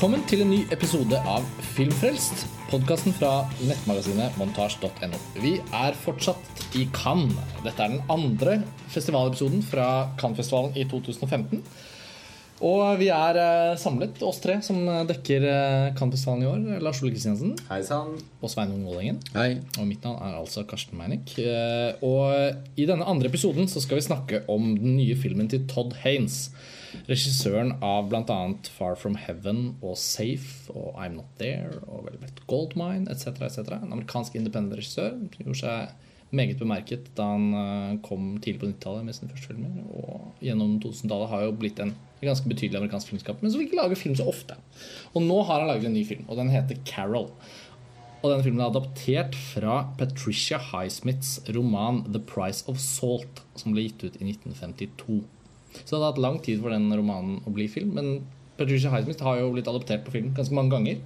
Velkommen til en ny episode av Filmfrelst, podkasten fra nettmagasinet montasj.no. Vi er fortsatt i Cannes. Dette er den andre festivalepisoden fra Cannes-festivalen i 2015. Og vi er eh, samlet, oss tre som dekker eh, Cannes-festivalen i år. Lars Ole Kristiansen Hei sann. og Sveinung Vålengen. Hei. Og mitt navn er altså Karsten Meinick. Eh, Og i denne andre episoden så skal vi snakke om den nye filmen til Todd Haynes. Regissøren av bl.a. Far From Heaven og Safe og I'm Not There og Velvet Goldmine etc. etc. En amerikansk independent regissør. som Gjorde seg meget bemerket da han eh, kom tidlig på 90-tallet med sine første filmer. Og gjennom 2000-tallet har jo blitt en ganske betydelig amerikansk filmskap, men som ikke lager film så ofte. Og nå har han laget en ny film, og den heter Carol. Og denne filmen er adaptert fra Patricia Highsmiths roman 'The Price of Salt', som ble gitt ut i 1952. Så det hadde hatt lang tid for den romanen å bli film, men Patricia Highsmith har jo blitt adoptert på film ganske mange ganger.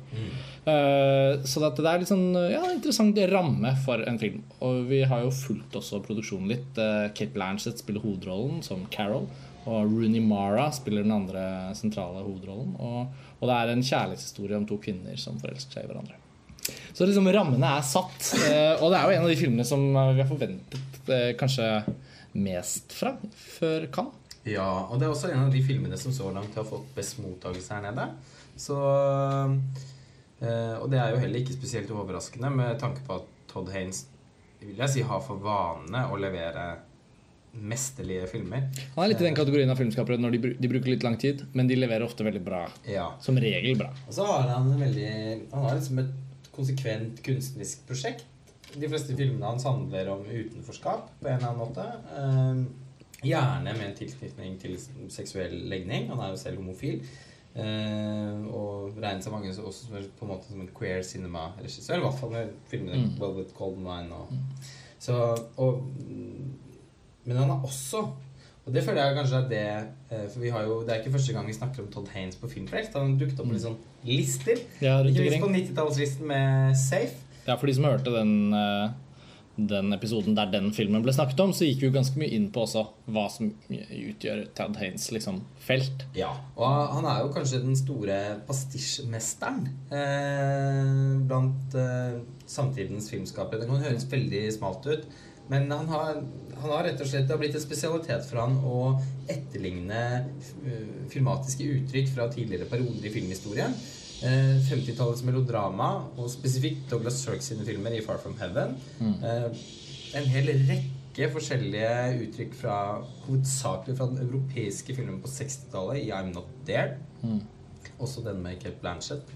Eh, så det er litt sånn ja, interessant ramme for en film. Og vi har jo fulgt også produksjonen litt. Eh, Kate Blanchett spiller hovedrollen som Carol. Og Rooney Mara spiller den andre sentrale hovedrollen. Og, og det er en kjærlighetshistorie om to kvinner som forelsker seg i hverandre. Så liksom rammene er satt. eh, Og det er jo en av de filmene som vi har forventet kanskje mest fra før Cannes. Ja, og det er også en av de filmene som så langt har fått best mottakelse her nede. Så eh, Og det er jo heller ikke spesielt overraskende med tanke på at Todd Haynes vil jeg si har for vane å levere mesterlige filmer. Han er litt i den kategorien av filmskapere når de, de bruker litt lang tid, men de leverer ofte veldig bra. Ja. Som regel bra. Og så har han en veldig Han har liksom et konsekvent kunstnerisk prosjekt. De fleste filmene hans handler om utenforskap på en eller annen måte. Gjerne med en tilknytning til seksuell legning. Han er jo selv homofil. Uh, og regnes av mange også som, på en måte som en queer cinema-regissør. I hvert fall med filmene Mm. 'Velvet Goldmine' og så, og, Men han er også og det føler jeg kanskje er det uh, For vi har jo, det er ikke første gang vi snakker om Todd Haynes på Filmfrelst. Han dukket opp på litt sånn lister. Ja, Ikke minst på 90-tallslisten med Safe. Ja, for de som hørte den, eh, den episoden der den filmen ble snakket om, så gikk vi jo ganske mye inn på også hva som utgjør Tad Haynes liksom, felt. Ja, og han er jo kanskje den store pastisjmesteren eh, blant eh, samtidens filmskapere. Det kan høres veldig smalt ut, men han har, han har rett og slett Det har blitt en spesialitet for han å etterligne eh, filmatiske uttrykk fra tidligere perioder i filmhistorien. Eh, 50-tallets melodrama, og spesifikt Douglas Sirk sine filmer i Far From Heaven. Eh, en hel rekke forskjellige uttrykk fra hovedsakelig fra den europeiske filmen på 60-tallet, i I'm Not There. Også den med Kate Blanchett.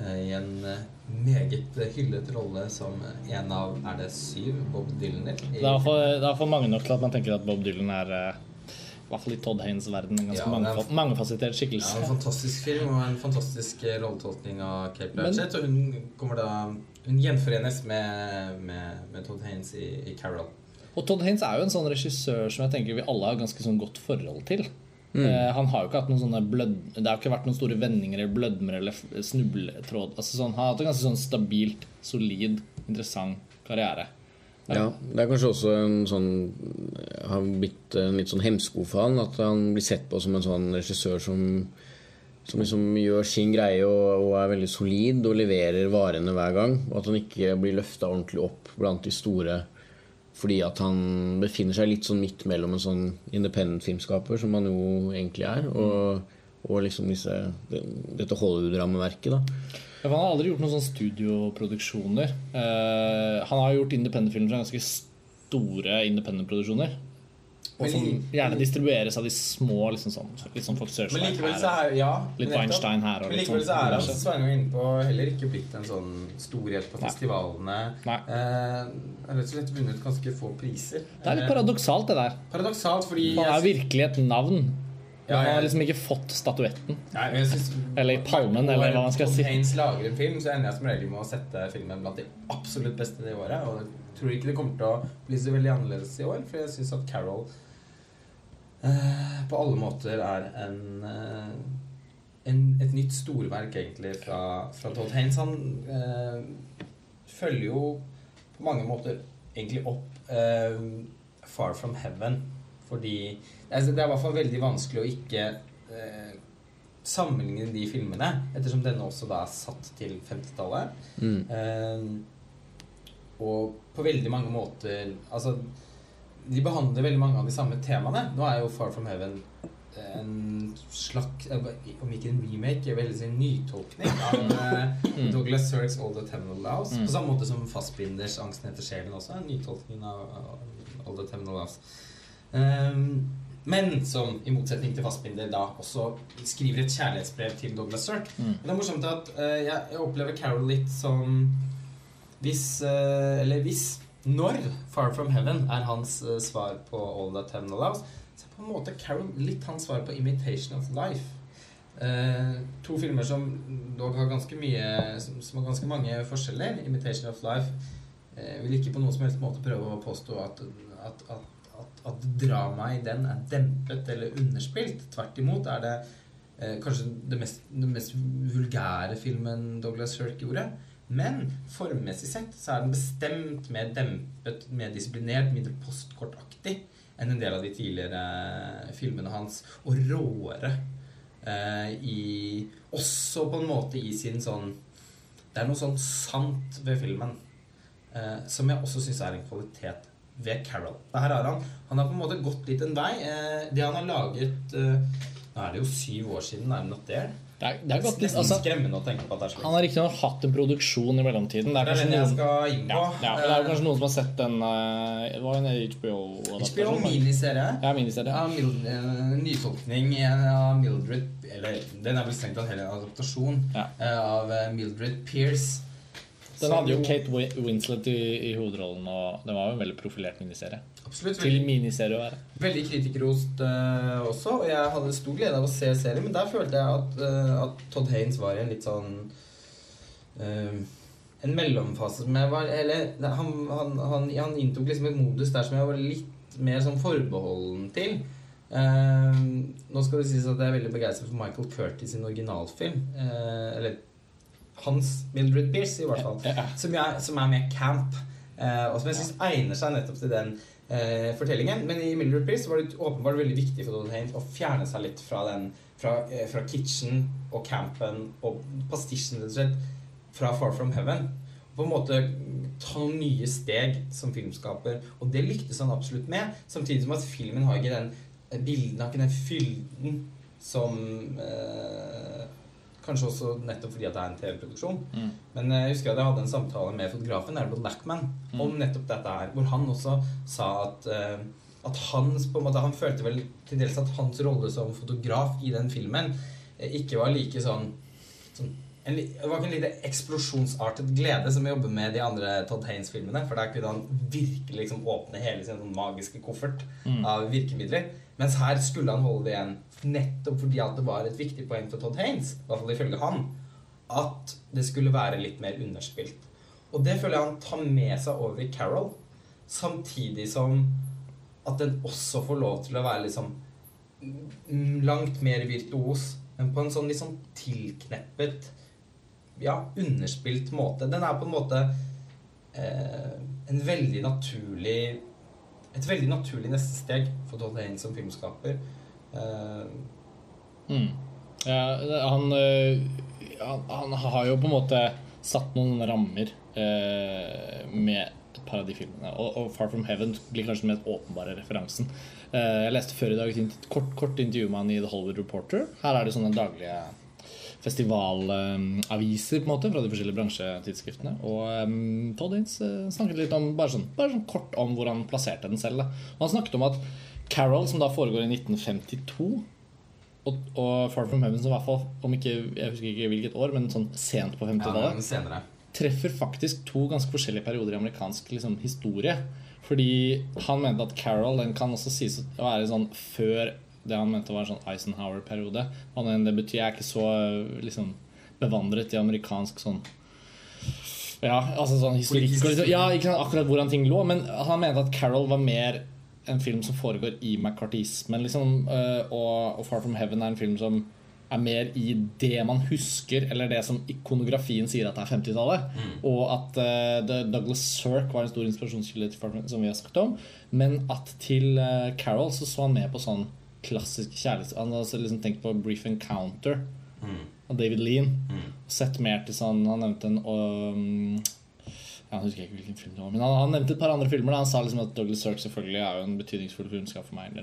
eh, I en eh, meget hyllet rolle som en av Er det syv Bob Dylaner? Det er i mange nok til at man tenker at Bob Dylan er eh, i hvert fall i Todd Haynes' verden en ganske Ja, det mangefasitert skikkelse. Ja, en fantastisk film og en fantastisk eh, rolletolkning av Kate Blanchett. og hun kommer da Hun gjenforenes med, med, med Todd Haynes i, i Carol. Og Todd Haynes er jo en sånn regissør som jeg tenker vi alle har ganske sånn godt forhold til. Eh, han har jo ikke hatt noen sånne blød... Det har ikke vært noen store vendinger eller blødmer eller snubletråd. Altså sånn, han har hatt en ganske sånn stabilt, solid, interessant karriere. Ja, Det er kanskje også en sånn har blitt en litt sånn hemsko for han At han blir sett på som en sånn regissør som, som liksom gjør sin greie og, og er veldig solid og leverer varene hver gang. Og at han ikke blir løfta ordentlig opp blant de store fordi at han befinner seg litt sånn midt mellom en sånn independent filmskaper, som han jo egentlig er, og, og liksom disse, dette Hollywood-rammeverket. da Ja, han har aldri gjort noen sånne studioproduksjoner. Uh, han har gjort independent-filmer fra ganske store independent-produksjoner. Og som gjerne distribueres av de små, liksom sånn, litt sånn Fox Men likevel så er ja, Litt nettopp. Weinstein her og Men likevel sånn så er han diverse. som Sveinung inne på heller ikke blitt en sånn storhet på festivalene. Nei. Eh, har rett og slett vunnet ganske få priser. Det er litt Eh, paradoksalt, det der. paradoksalt, fordi Han er virkelig et navn. Han har liksom ikke fått statuetten. Nei, synes, Eller palmen, eller hva man skal si. Når lager en film, så ender jeg som regel med å sette filmen blant de absolutt beste det året. Og jeg tror ikke det kommer til å bli så veldig annerledes i år, for jeg syns at Carol eh, på alle måter er en, eh, en et nytt storverk, egentlig, fra, fra Todd Haynes. Han eh, følger jo på mange måter egentlig opp eh, Far From Heaven. Fordi altså, Det er i hvert fall veldig vanskelig å ikke eh, sammenligne de filmene, ettersom denne også da er satt til 50-tallet. Mm. Eh, og på veldig mange måter Altså, de behandler veldig mange av de samme temaene. Nå er jo Far From Heaven en slags Om ikke en remake, jeg vil si en nytolkning av eh, Douglas Sirks All the Terminal Laws. Mm. På samme måte som Fassbinders Angsten etter sjelen også er en nytolkning av All the Terminal Laws. Um, men som i motsetning til fastbinder da også skriver et kjærlighetsbrev til Douglas Sirk. Mm. Det er morsomt at uh, jeg, jeg opplever Carol litt som Hvis uh, Eller hvis Når Far From Heaven er hans uh, svar på All That Heaven Allows, så er på en måte Carol litt hans svar på Imitation of Life. To filmer som dog har ganske mye Som, som har ganske mange forskjeller. Imitation of Life vil ikke på noen som helst måte prøve å påstå at, at, at, at, at dramaet i den er dempet eller underspilt. Tvert imot er det eh, kanskje det mest, mest vulgære filmen Douglas Hirk gjorde. Men formmessig sett så er den bestemt mer dempet, mer disiplinert, mindre postkortaktig enn en del av de tidligere filmene hans. Og råere. Eh, i, også på en måte i sin sånn Det er noe sånn sant ved filmen eh, som jeg også syns er en kvalitet ved Carol. Her har han Han har på en måte gått litt en vei. Eh, det han har laget eh, Nå er det jo syv år siden. Er. Det er, det er godt, altså, skremmende å tenke på at det er slik. han har riktignok hatt en produksjon i mellomtiden. Det er Det er den jeg noen, skal inn på. ja, ja, det er kanskje noen som har sett den eh, Det var en HBO HBO-adaptasjon. miniserie. Ja, miniserie. Ja, Mild, eh, nytolkning av Mildred Eller den er vel strengt tatt hele en adaptasjon Ja. eh, av eh, Mildred Pierce. Den hadde jo Kate Winslet i, i hovedrollen, og det var jo en veldig profilert miniserie. Absolutt Til miniserie å være. veldig kritikerrost uh, også, og jeg hadde stor glede av å se serien, men der følte jeg at, uh, at Todd Haynes var i en litt sånn uh, En mellomfase som jeg var Eller han, han, han, han inntok liksom et modus der som jeg var litt mer sånn forbeholden til. Nå skal det sies at jeg er veldig begeistret for Michael Curtis sin originalfilm. eller hans Mildred Pierce, i hvert fall. Ja, ja. Som, er, som er mer camp. eh, og som jeg syns egner seg nettopp til den eh, fortellingen. Men i Mildred Pierce var det åpenbart veldig viktig for Donald Haynes å fjerne seg litt fra den fra, eh, fra kitchen og campen og pastisjen, rett og slett, fra Far From Heaven. Og på en måte ta nye steg som filmskaper. Og det lyktes han absolutt med. Samtidig som at filmen har ikke den bildene bilden, har ikke den fylden som eh, Kanskje også nettopp fordi at det er en TV-produksjon. Mm. Men jeg husker at jeg hadde en samtale med fotografen Erlend Lackman Mm. om nettopp dette her, hvor han også sa at uh, at hans, på en måte, Han følte vel til dels at hans rolle som fotograf i den filmen eh, ikke var like sånn, sånn en, Det var ikke en lite eksplosjonsartet glede som å jobbe med de andre Todd Haynes-filmene. For der kunne han virkelig liksom åpne hele sin sånn magiske koffert Mm. av virkemidler. Mens her skulle han holde det igjen nettopp fordi at det var et viktig poeng for Todd Haynes, i hvert fall ifølge han, at det skulle være litt mer underspilt. Og det føler jeg han tar med seg over i Carol, samtidig som at den også får lov til å være liksom langt mer virtuos, men på en sånn litt sånn tilkneppet, ja, underspilt måte. Den er på en måte eh, en veldig naturlig et veldig naturlig neste steg for Todd Haynes som filmskaper. Eh, Mm. Ja, han, øh, han, han har jo på en måte satt noen rammer eh, med et par av de filmene. Og, og Far From Heaven blir kanskje den mest åpenbare referansen. Eh, jeg leste før i dag et kort, kort intervju med han i The Hollywood Reporter. Her er det sånne daglige festivalaviser på en måte fra de forskjellige bransjetidsskriftene. Og um, Todd Haynes uh, snakket litt om bare sånn, bare sånn kort om hvor han plasserte den selv. Da. Og han snakket om at Carol, som da foregår i 1952 og, og Far From Heaven, som i hvert fall om ikke, jeg husker ikke hvilket år, men sånn sent på 50-tallet, ja, treffer faktisk to ganske forskjellige perioder i amerikansk liksom, historie. Fordi han mente at Carol den kan også sies å være sånn før det han mente var en sånn Eisenhower-periode. Det betyr jeg er ikke så liksom, bevandret i amerikansk sånn Ja, altså sånn historikk Ja, ikke sant, akkurat hvordan ting lå. Men han mente at Carol var mer en film som foregår i McCarthyismen, liksom. øh, Og, og Far From Heaven er en film som er mer i det man husker, eller det som ikonografien sier at det er 50-tallet. Og at uh, Douglas Sirk var en stor inspirasjonskilde til Far From Heaven, som vi har snakket om. Men at til uh, Carol så så han med på sånn klassisk kjærlighet... Han har altså liksom tenkt på Brief Encounter av David Lean. Sett mer til sånn Han nevnte en um, jeg husker ikke hvilken film det var Men han, han nevnte et par andre filmer. Da. Han sa liksom at Douglas Sirk selvfølgelig er jo en betydningsfull filmskap for meg.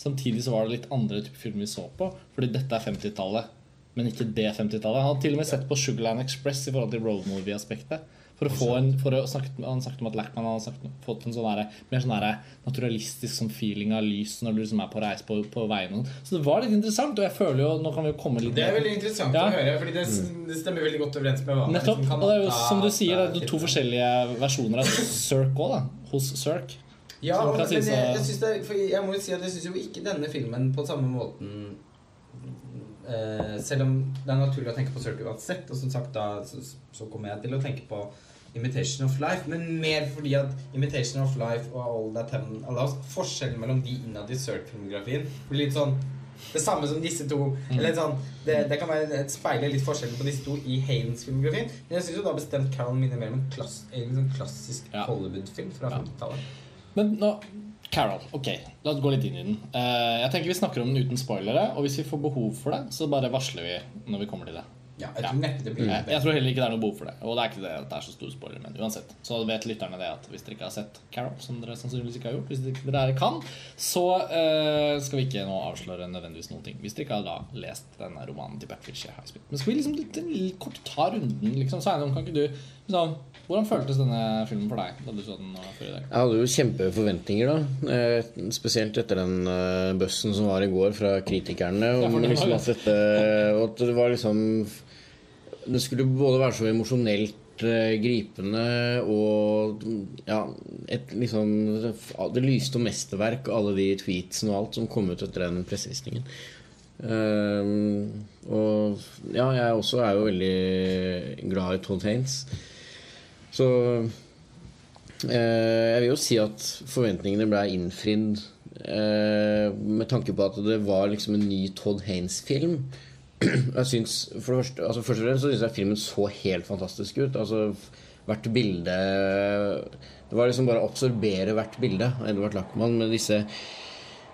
Samtidig så var det litt andre typer filmer vi så på. Fordi dette er 50-tallet, men ikke det 50-tallet. Han hadde til og med sett på Sugarland Express i forhold til road movie-aspektet. For å få en for å snakke, Han snakket om at Lackman hadde snakket, fått en sånn der, mer sånn der naturalistisk sånn feeling av lys når du liksom er på reis på, på veien. Så det var litt interessant, og jeg føler jo Nå kan vi jo komme litt Det er veldig interessant Ja. å høre, Fordi det, det stemmer veldig godt overens med hva Nettopp. liksom Og det er jo som du sier, det er to forskjellige versjoner av Cirque òg. Hos Cirque. Ja, og, men jeg, jeg, synes det, jeg må jo si at jeg syns jo ikke denne filmen på samme måten eh, Selv om det er naturlig å tenke på Circle uansett, og som sagt da så, så kommer jeg til å tenke på Imitation of Life, men mer fordi at Imitation of Life og All That Heaven Allows Forskjellen mellom de innad i Cirque-filmografien blir litt sånn det samme som disse to. Mm. Eller sånn, det, det kan være et speile litt forskjellen på disse to i Haynes-filmografien. Men jeg syns jo da bestemt Carol minner mer om en, klass, en sånn klassisk Ja. Hollywood-film fra Ja. 50-tallet. Men nå Carol, ok, la oss gå litt inn i den. Uh, jeg tenker Vi snakker om den uten spoilere, og hvis vi får behov for det, så bare varsler vi når vi kommer til det. Ja, jeg tror neppe det blir Jeg, jeg tror heller ikke det er noe behov for det. Og det er ikke det at det er så stor spoiler, men uansett. Så vet lytterne det at hvis dere ikke har sett Carol, som dere sannsynligvis ikke har gjort, hvis dere dere kan, så uh, skal vi ikke nå avsløre nødvendigvis noen ting. Hvis dere ikke har da lest denne romanen til Backfish jeg har spilt. Men skal vi liksom litt, litt kort ta runden, liksom? Sveinung, kan ikke du liksom, Hvordan føltes denne filmen for deg da du så den eh, før i dag? Jeg hadde jo kjempeforventninger, da. Eh, spesielt etter den bøssen som var i går fra kritikerne. Om ja, det var liksom at dette at det var liksom Det skulle både være så emosjonelt eh, gripende og ja, et liksom Det lyste om mesterverk, alle de tweetsene og alt som kom ut etter den pressevisningen. Um, og ja, jeg også er jo veldig glad i Todd Haines. Så eh, jeg vil jo si at forventningene ble innfridd eh, med tanke på at det var liksom en ny Todd Haines-film. Jeg synes, for det første, altså Først og fremst så syns jeg filmen så helt fantastisk ut. Altså Hvert bilde Det var liksom bare å absorbere hvert bilde av Edvard Lachmann med disse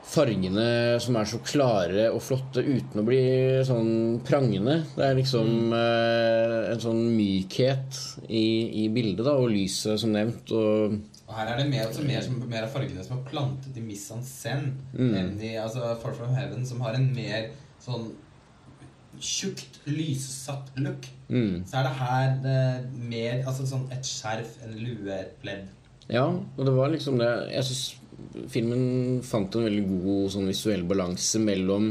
fargene som er så klare og flotte uten å bli sånn prangende. Det er liksom eh, en sånn mykhet i, i bildet, da, og lyset, som nevnt. Og Og her er det mer, altså mer, som, mer av fargene som er plantet i Miss en scène Mm. enn i altså, Far From Heaven, som har en mer sånn tjukt, lyssatt look. mm. Så er det her det, mer altså sånn et skjerf, en lue, et pledd. Ja, og det var liksom det Jeg syns filmen fant en veldig god sånn visuell balanse mellom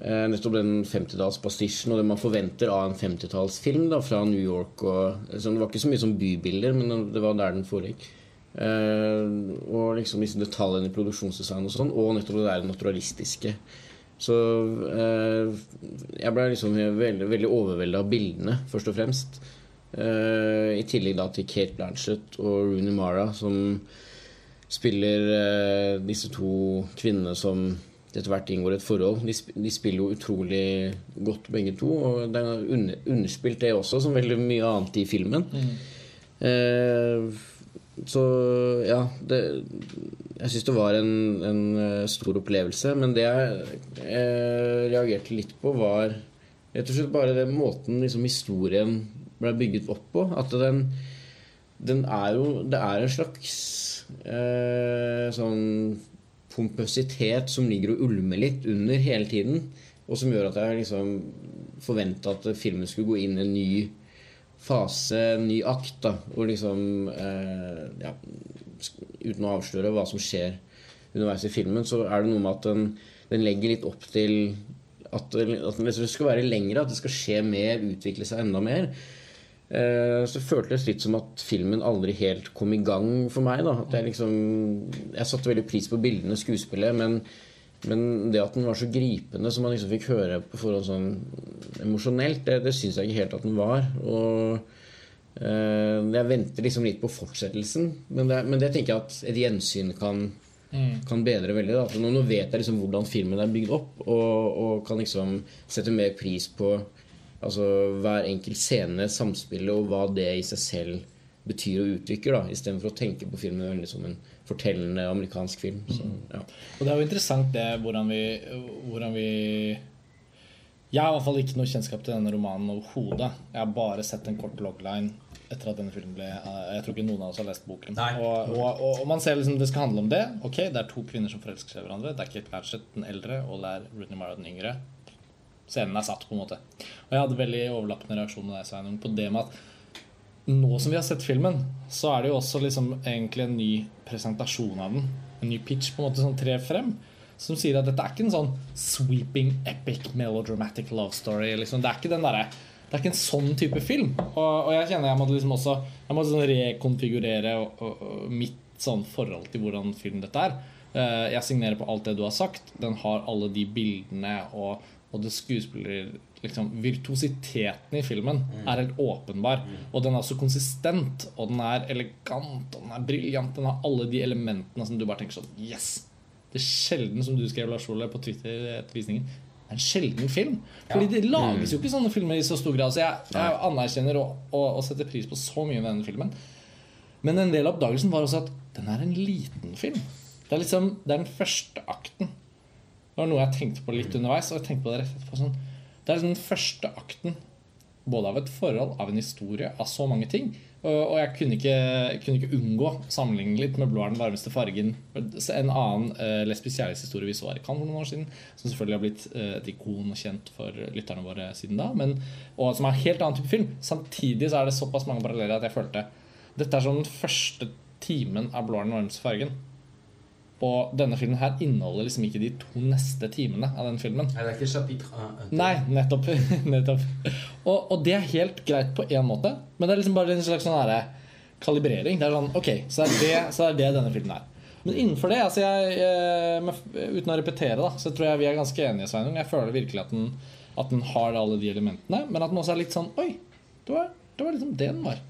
eh, nettopp den 50-tallspastisjen og det man forventer av en 50-tallsfilm fra New York. Og, liksom, det var ikke så mye som bybilder, men det var der den foregikk. Eh, og liksom disse detaljene i produksjonsdesign og sånn, og nettopp det der naturalistiske. Så eh, jeg ble liksom veldig, veldig overvelda av bildene, først og fremst. Eh, I tillegg da til Kate Blanchett og Rooney Mara, som spiller eh, disse to kvinnene som etter hvert inngår et forhold. De, sp de spiller jo utrolig godt, begge to. Og det er under underspilt, det også, som veldig mye annet i filmen. Eh, så ja det, Jeg syns det var en, en eh, stor opplevelse. Men det jeg eh, reagerte litt på, var rett og slett bare den måten liksom, historien ble bygget opp på. At den, den er jo Det er en slags eh, sånn pompøsitet som ligger og ulmer litt under hele tiden. Og som gjør at jeg liksom forventa at filmen skulle gå inn i en ny fase, en ny akt. da, Og liksom eh, ja, Uten å avsløre hva som skjer underveis i filmen, så er det noe med at den, den legger litt opp til at, at det skal være lengre, at det skal skje mer, utvikle seg enda mer. Eh, Så føltes litt som at filmen aldri helt kom i gang for meg. Jeg liksom Jeg satte veldig pris på bildene, skuespillet, men, men det at den var så gripende, som man liksom fikk høre på forhånd sånn emosjonelt, det, det syns jeg ikke helt at den var. Og jeg venter liksom litt på fortsettelsen, men det, men det tenker jeg at et gjensyn kan kan bedre veldig. Da. For nå, nå vet jeg liksom hvordan filmen er bygd opp, og, og kan liksom sette mer pris på altså, hver enkelt scene, samspillet, og hva det i seg selv betyr og uttrykker, da, istedenfor å tenke på filmen veldig som en fortellende amerikansk film. Så, ja. Og det er jo interessant det hvordan vi, hvordan vi Jeg har i hvert fall ikke noe kjennskap til denne romanen overhodet. Jeg har bare sett en kort logline etter at denne filmen ble eh, Jeg tror ikke noen av oss har lest boken. Og, og, og, og man ser liksom det skal handle om det. Ok, Det er to kvinner som forelsker seg i hverandre. Det er Kate Blanchett den eldre, og det er Rooney Mara den yngre. Scenen er satt, på en måte. Og jeg hadde veldig overlappende reaksjon med deg, Sveinung, på det med at nå som vi har sett filmen, så er det jo også liksom egentlig en ny presentasjon av den. En ny pitch på en måte som trer frem. Som sier at dette er ikke en sånn sweeping, epic, melodramatic love story. Liksom. Det er ikke den derre det er ikke en sånn type film. Og, og jeg kjenner jeg måtte liksom også Jeg måtte sånn rekonfigurere og, og, mitt sånn forhold til hvordan film dette er. Eh, jeg signerer på alt det du har sagt. Den har alle de bildene og, og det skuespiller liksom, Virtuositeten i filmen er helt åpenbar. Og den er også konsistent, og den er elegant, og den er briljant. Den har alle de elementene som du bare tenker sånn Yes! Det er sjelden, som du skrev, Lars Ole, på Twitter etter visningen en sjelden film. Fordi det lages jo ikke sånne filmer i så stor grad. Så jeg, jeg anerkjenner og, og, og setter pris på så mye med denne filmen. Men en del av oppdagelsen var også at den er en liten film. Det er liksom, det er den første akten. Det var noe jeg tenkte på litt underveis. Og jeg tenkte på Det rett etterpå sånn Det er liksom den første akten både av et forhold, av en historie, av så mange ting. Og, jeg kunne ikke, kunne ikke unngå å sammenligne litt med 'Blå er den varmeste fargen'. En annen uh, lesbisk kjærlighetshistorie vi så her i Cannes for noen år siden. Som selvfølgelig har blitt uh, et ikon og kjent for lytterne våre siden da. Men, og som er en helt annen type film. Samtidig så er det såpass mange paralleller at jeg følte dette er sånn den første timen av 'Blå er den varmeste fargen'. Og denne filmen her inneholder liksom ikke de to neste timene av den filmen. Nei, det er ikke chapitre 1. Nei, nettopp. nettopp. Og, og det er helt greit på én måte, men det er liksom bare en slags sånn herre kalibrering. Det er sånn, ok, så er det, så er det denne filmen er. Men innenfor det, altså jeg, med, uten å repetere, da, så tror jeg vi er ganske enige. Sveinung. Jeg føler virkelig at den, at den har alle de elementene, men at den også er litt sånn Oi, det var, det var liksom det den var.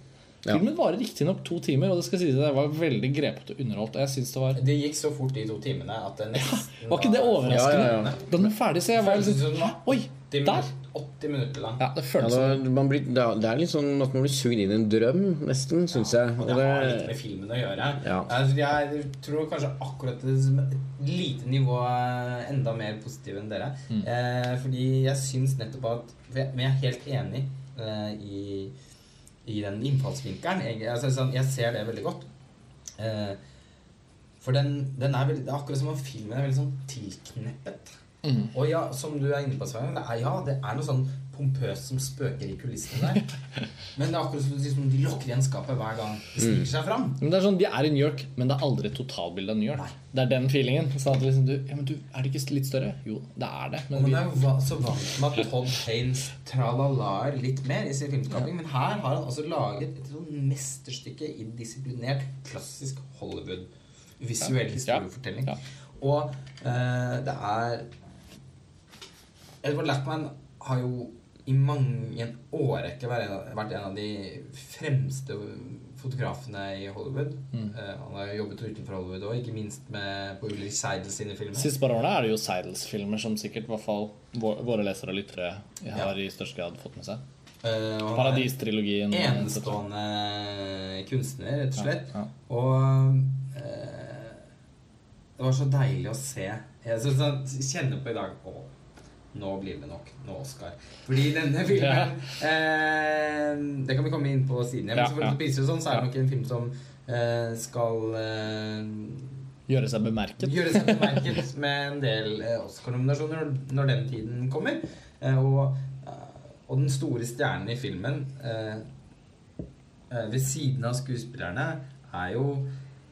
Ja. Filmen varer riktignok to timer, og det skal sies at jeg var veldig grepet og underholdt. Jeg synes det var Det gikk så fort de to timene at det nesten Var ikke det overraskende? Ja, ja, ja. Da den var ferdig, så jeg var liksom Oi, 80 der! minutter, 80 minutter lang. Ja, det Ja, føltes sånn. det, man blir, det er- det er litt sånn at man blir sugd inn i en drøm, nesten, syns jeg. Og det har litt med filmen å gjøre. Ja. Altså, jeg tror kanskje akkurat det et lite nivå enda mer positiv enn dere. Mm. Eh, fordi jeg syns nettopp at Men jeg er helt enig eh, i, i den innfallsvinkelen. Jeg, altså, jeg ser det veldig godt. Eh, for den, den er veldig, det er akkurat som om filmen er veldig sånn tilkneppet. Mm. Og ja, som du er inne på, Svein, det er, ja, det er noe sånn pompøst som spøker i kulissene der. Men det er akkurat som liksom, de lukker igjen skapet hver gang de sniker seg fram. Men det er sånn, De er i New York, men det er aldri et totalbilde av New York. Nei. Det er den feelingen. Sånn liksom, du, ja, men du, Er det ikke litt større? Jo, det er det. Men, Men er jo så vant med at Todd Haynes tralalaer litt mer i sin filmskaping, men her har han altså laget et sånn mesterstykke i disiplinert, klassisk Hollywood visuell historiefortelling. Ja. Og eh, det er Edward Lackman har jo i mange en årrekke vært en av- vært en av de fremste fotografene i Hollywood. Mm. Eh, han har jo jobbet utenfor Hollywood òg, ikke minst med, på Ulrik Seidel sine filmer. Siste par årene er det jo Seidels-filmer som sikkert hvert fall våre lesere og lyttere har i størst grad fått med seg. Uh, Paradistrilogien. enestående kunstner, rett og slett. Ja, ja. Og uh, det var så deilig å se. Jeg kjenner på i dag Å, nå blir det nok Nå Oscar. Fordi denne filmen eh, Det kan vi komme inn på siden. Men Ja, ja. og sånn, så er det nok en film som eh, skal eh, Gjøre seg bemerket. gjøre seg bemerket med en del eh, Oscar-nominasjoner når- når den tiden kommer. Eh, og, eh, og den store stjernen i filmen eh, eh, ved siden av skuespillerne er jo,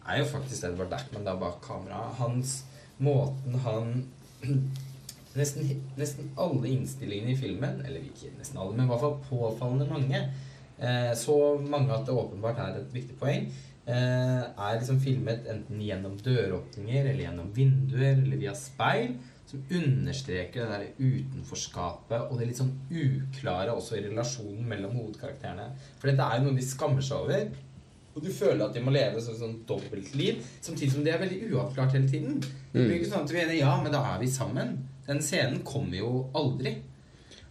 er jo faktisk Edward Dackman da bak kamera. Hans Måten han nesten, nesten alle innstillingene i filmen, eller ikke nesten alle, men i hvert fall påfallende mange, eh, så mange at det åpenbart er et viktig poeng, eh, er liksom filmet enten gjennom døråpninger eller gjennom vinduer eller via speil, som understreker det der utenforskapet og det litt sånn uklare også i relasjonen mellom hovedkarakterene. For dette er jo noe de skammer seg over. Og du føler at de må leve sånn, sånn dobbeltliv, samtidig som det er veldig uavklart hele tiden. Det blir ikke sånn at vi er enige, ja, men da er vi sammen. Den scenen kommer jo aldri.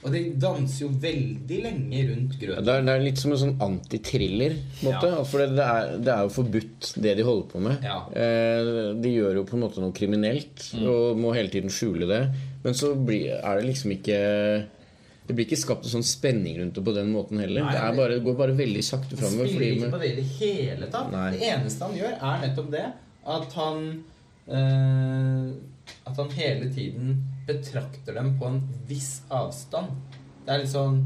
Og de danser jo veldig lenge rundt Ja, grøten. Det er, det er litt som en sånn måte. Ja. For det, det, er, det er jo forbudt, det de holder på med. Ja. Eh, de gjør jo på en måte noe kriminelt og må hele tiden skjule det. Men så blir, er det liksom ikke Det blir ikke skapt en sånn spenning rundt det på den måten heller. Nei, det, bare, går bare veldig sakte Han framover. spiller ikke på det i det hele tatt. Nei. Det eneste han gjør, er nettopp det at han eh, At han hele tiden betrakter dem på en viss avstand. Det er litt sånn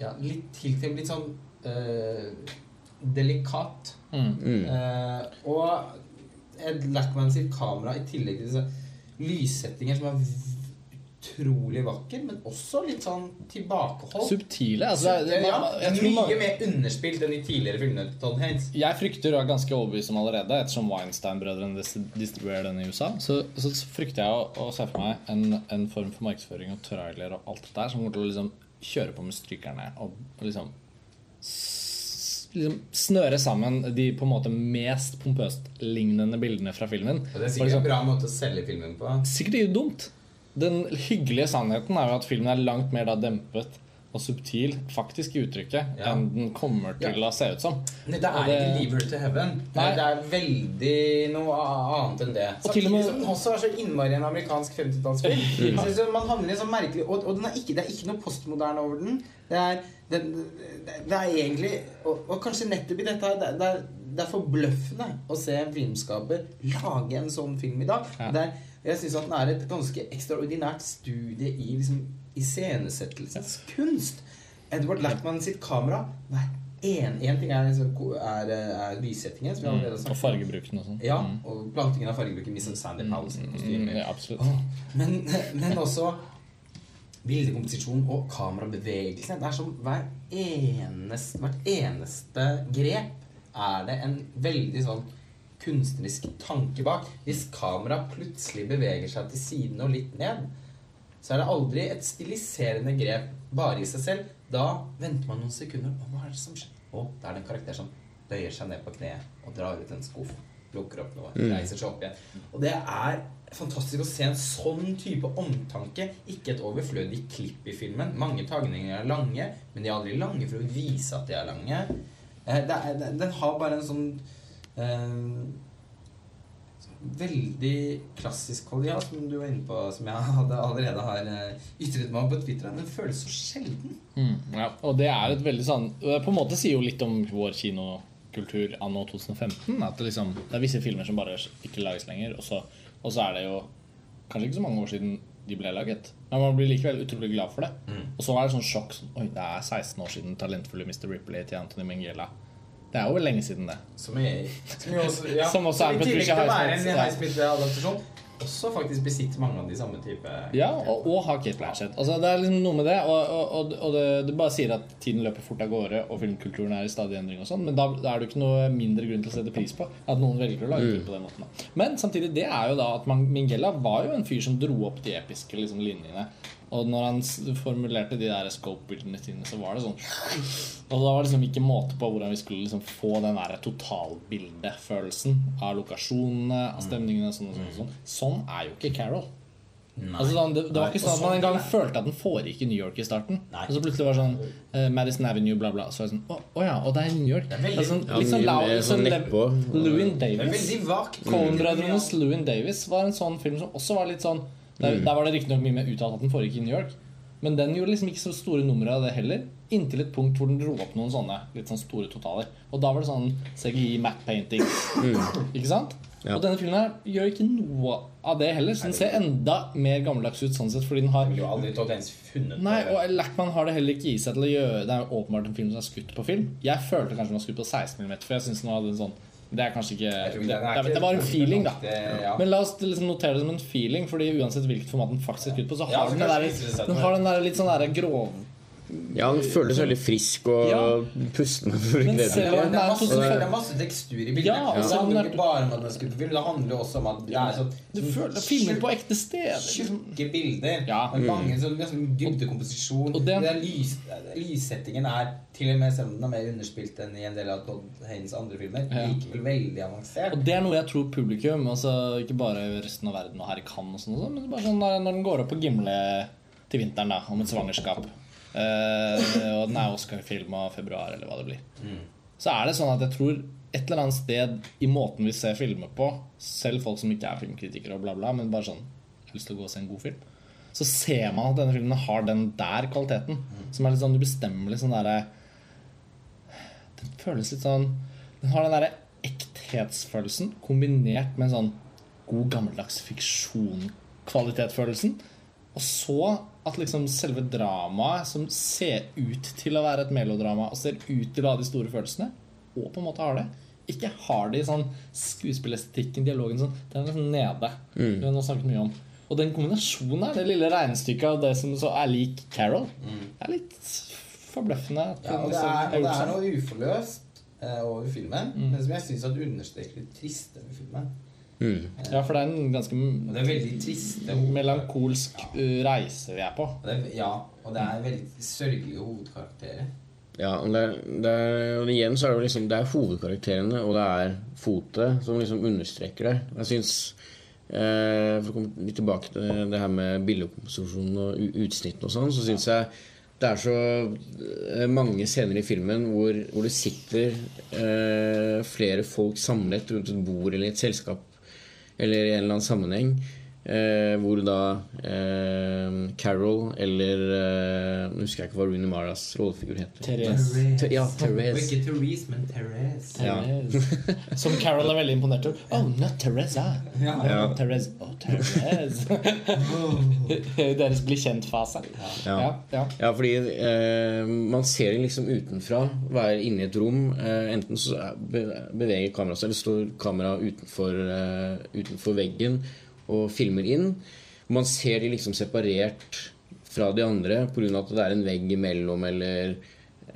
Ja, litt tilknyttet, Litt sånn eh, delikat. Mm. Mm. Uh, og Ed Lackman sitt kamera i tillegg til disse lyssettinger som er utrolig vakker, men også litt sånn tilbakeholdt. Subtile. Altså, det, ja, mye man, mer underspilt enn de tidligere filmene til Todd Haynes. jeg frykter, og er ganske overbevist om allerede, ettersom Weinstein-brødrene distribuerer den i USA, så, så frykter jeg å, å se for meg en, en form for markedsføring og trailer og alt det der som kommer til å liksom kjøre på med strykerne og, og liksom liksom snøre sammen de på en måte mest pompøst lignende bildene fra filmen. Og det er sikkert liksom- en bra måte å selge filmen på. Sikkert ikke dumt. Den hyggelige sannheten er jo at filmen er langt mer da dempet og subtil faktisk i uttrykket Ja. enn den kommer til å se ut som. Nei, det er det- ikke 'Leaver to Heaven'. Nei. Det er veldig noe annet enn det. Og til og med- som den også er så innmari en amerikansk 50-tallsfilm. Ja. Man havner i sånn merkelig Og, og den er ikke, det er ikke noe postmoderne over den. Det er, det, det, er egentlig og, og kanskje nettopp i dette her det, er, forbløffende å se en filmskaper lage en sånn film i dag. Ja. Det er, jeg syns at den er et ganske ekstraordinært studie i liksom, iscenesettelseskunst. Edward Lackman sitt kamera Nei, en, en ting er, liksom, er, er lyssettingen, som vi allerede har Mm. Og fargebruken og sånn. Ja, Mm. og plantingen av fargebruken Miss Sandy sine Mm, ja, absolutt. Men, men også bildekomposisjon og kamerabevegelsen. Det er som hver eneste, hvert eneste grep er det en veldig sånn kunstnerisk tanke bak. Hvis kameraet plutselig beveger seg til siden og litt ned, så er det aldri et stiliserende grep bare i seg selv. Da venter man noen sekunder. Og hva er det som skjer? Å, det er det en karakter som bøyer seg ned på kneet og drar ut en skuff. Lukker opp noe, reiser seg opp igjen. Og det er fantastisk å se en sånn type omtanke. Ikke et overflødig klipp i filmen. Mange tagninger er lange, men de er aldri lange for å vise at de er lange. Eh, Det er, det- den har bare en sånn veldig klassisk Kolja, som du var inne på, som jeg hadde allerede har eh, ytret meg om på Twitter. Den føles så sjelden. Mm, ja. Og det er et veldig sånn På en måte sier jo litt om vår kinokultur anno 2015. At det, liksom, det er visse filmer som bare ikke lages lenger. Og så, og så er det jo kanskje ikke så mange år siden de ble laget. Men man blir likevel utrolig glad for det. Mm. Og så er det sånn sjokk Oi, det er 16 år siden talentfulle Mr. Ripley til Anthony Minghella. Det er jo lenge siden, det. Som, er, som, også, ja, Som også er Patricia. Highsmith-adaptasjon, også faktisk besitter mange av de samme type Ja, og, og ha Kate Blanchett. Altså, det er liksom noe med det. Og, og, og, og det, det bare sier at tiden løper fort av gårde, og filmkulturen er i stadig endring. og sånn Men da, da er det jo ikke noe mindre grunn til å sette pris på at noen velger å lage film på den måten. Da. Men samtidig, det er jo da at man, Mingella var jo en fyr som dro opp de episke liksom, linjene. Og når han formulerte de der scope-bildene sine, så var det sånn Og da var det liksom ikke måte på hvordan vi skulle liksom få den der totalbildefølelsen av lokasjonene, av stemningene. Sånn, og sånn, og sånn. sånn er jo ikke Carol. Altså, sånn, det, det var ikke sånn at man engang følte at den foregikk i New York i starten. Nei. Og så plutselig var det sånn uh, Madison Avenue, bla, bla. Så var det sånn Å å ja, og det er New York. Det er veldig- er sånn, Ja, sånn sånn. Lewin Davis. Coen-brødrenes Lewin Davis var en sånn film som også var litt sånn Der, der var det riktignok mye mer uttalt at den foregikk i New York. Men den gjorde liksom ikke så store numre av det heller. Inntil et punkt hvor den dro opp noen sånne litt sånn store totaler. Og da var det sånn CGI, matte painting. Ikke sant? Ja. Og denne filmen her gjør ikke noe av det heller. Så den ser enda mer gammeldags ut sånn sett fordi den har jo aldri tatt ens funnet Nei, og Lackman har det heller ikke i seg til å gjøre Det er jo åpenbart en film som er skutt på film. Jeg følte kanskje den var skutt på 16 mm, for jeg synes den hadde en sånn Det er kanskje ikke det, Det, er ikke- det var en feeling, da. Ja. Men la oss liksom notere det som en feeling, Fordi uansett hvilket format den faktisk er skutt på, så Ja, har så den, den, der, den har den der litt sånn der grov Ja, den føles veldig frisk og Ja. pustende. For å Men glede selv Det er, masse, det er masse tekstur i bildet. Ja, og det altså, handler er- ikke bare om at den skulle på film. Det handler også om at det er sånn Du føler filmen på ekte steder. Liksom. tjukke bilder. Ja. Med mange sånn liksom, dybdekomposisjon. Og den, Det lys, lyssettingen er til og med selv om den er mer underspilt enn i en del av Todd Haynes andre filmer, Ja. likevel veldig avansert. Og det er noe jeg tror publikum, altså ikke bare resten av verden og her i Cannes, og sånn, men bare sånn når, den går opp på Gimle til vinteren da, om et svangerskap, og den er Oscar-filma februar, eller hva det blir, Mm. så er det sånn at jeg tror et eller annet sted i måten vi ser filmer på, selv folk som ikke er filmkritikere og bla, bla, men bare sånn har lyst til å gå og se en god film, så ser man at denne filmen har den der kvaliteten. Som er litt sånn ubestemmelig sånn derre Den føles litt sånn Den har den derre ekthetsfølelsen kombinert med en sånn god, gammeldags fiksjon-kvalitetfølelsen. Og så at liksom selve dramaet, som ser ut til å være et melodrama, og ser ut til å ha de store følelsene, og på en måte har det, ikke har det i sånn skuespillerestetikken, dialogen sånn. Den er liksom nede. Mm. Det har vi nå snakket mye om. Og den kombinasjonen her, det lille regnestykket av det som så er lik Carol, er litt forbløffende. Ja, og det er, og det er noe uforløst eh, over filmen, Mm. men som jeg syns understreker det triste med filmen. Mm. Ja, for det er en ganske det er veldig trist melankolsk ja. reise vi er på. Og det er, ja, og det er veldig sørgelige hovedkarakterer. Ja, og det, er- det er, og igjen så er det jo liksom Det er hovedkarakterene og det er fotet som liksom understreker det. Jeg syns eh, For å komme litt tilbake til det her med bildekomposisjon og utsnitt og sånn, så syns jeg det er så eh, mange scener i filmen hvor, hvor det sitter eh, flere folk samlet rundt et bord eller i et selskap eller i en eller annen sammenheng. Eh, hvor da eh, Carol eller eh, Nå husker jeg ikke hva Rooney Maras rollefigur heter. Therese. Ja, Therese. ikke Therese, men Therese. Ja. Therese. Som Carol er veldig imponert over. Oh, not Teresa. Ja. Ja. Therese. Oh, Therese. Deres bli kjent-fase. Ja. Ja, ja. Ja, fordi eh, man ser det liksom utenfra. Være inne i et rom. Eh, enten så er- beveger kameraet seg, eller står kameraet utenfor, eh, utenfor veggen og filmer inn. Man ser de liksom separert fra de andre pga. at det er en vegg imellom eller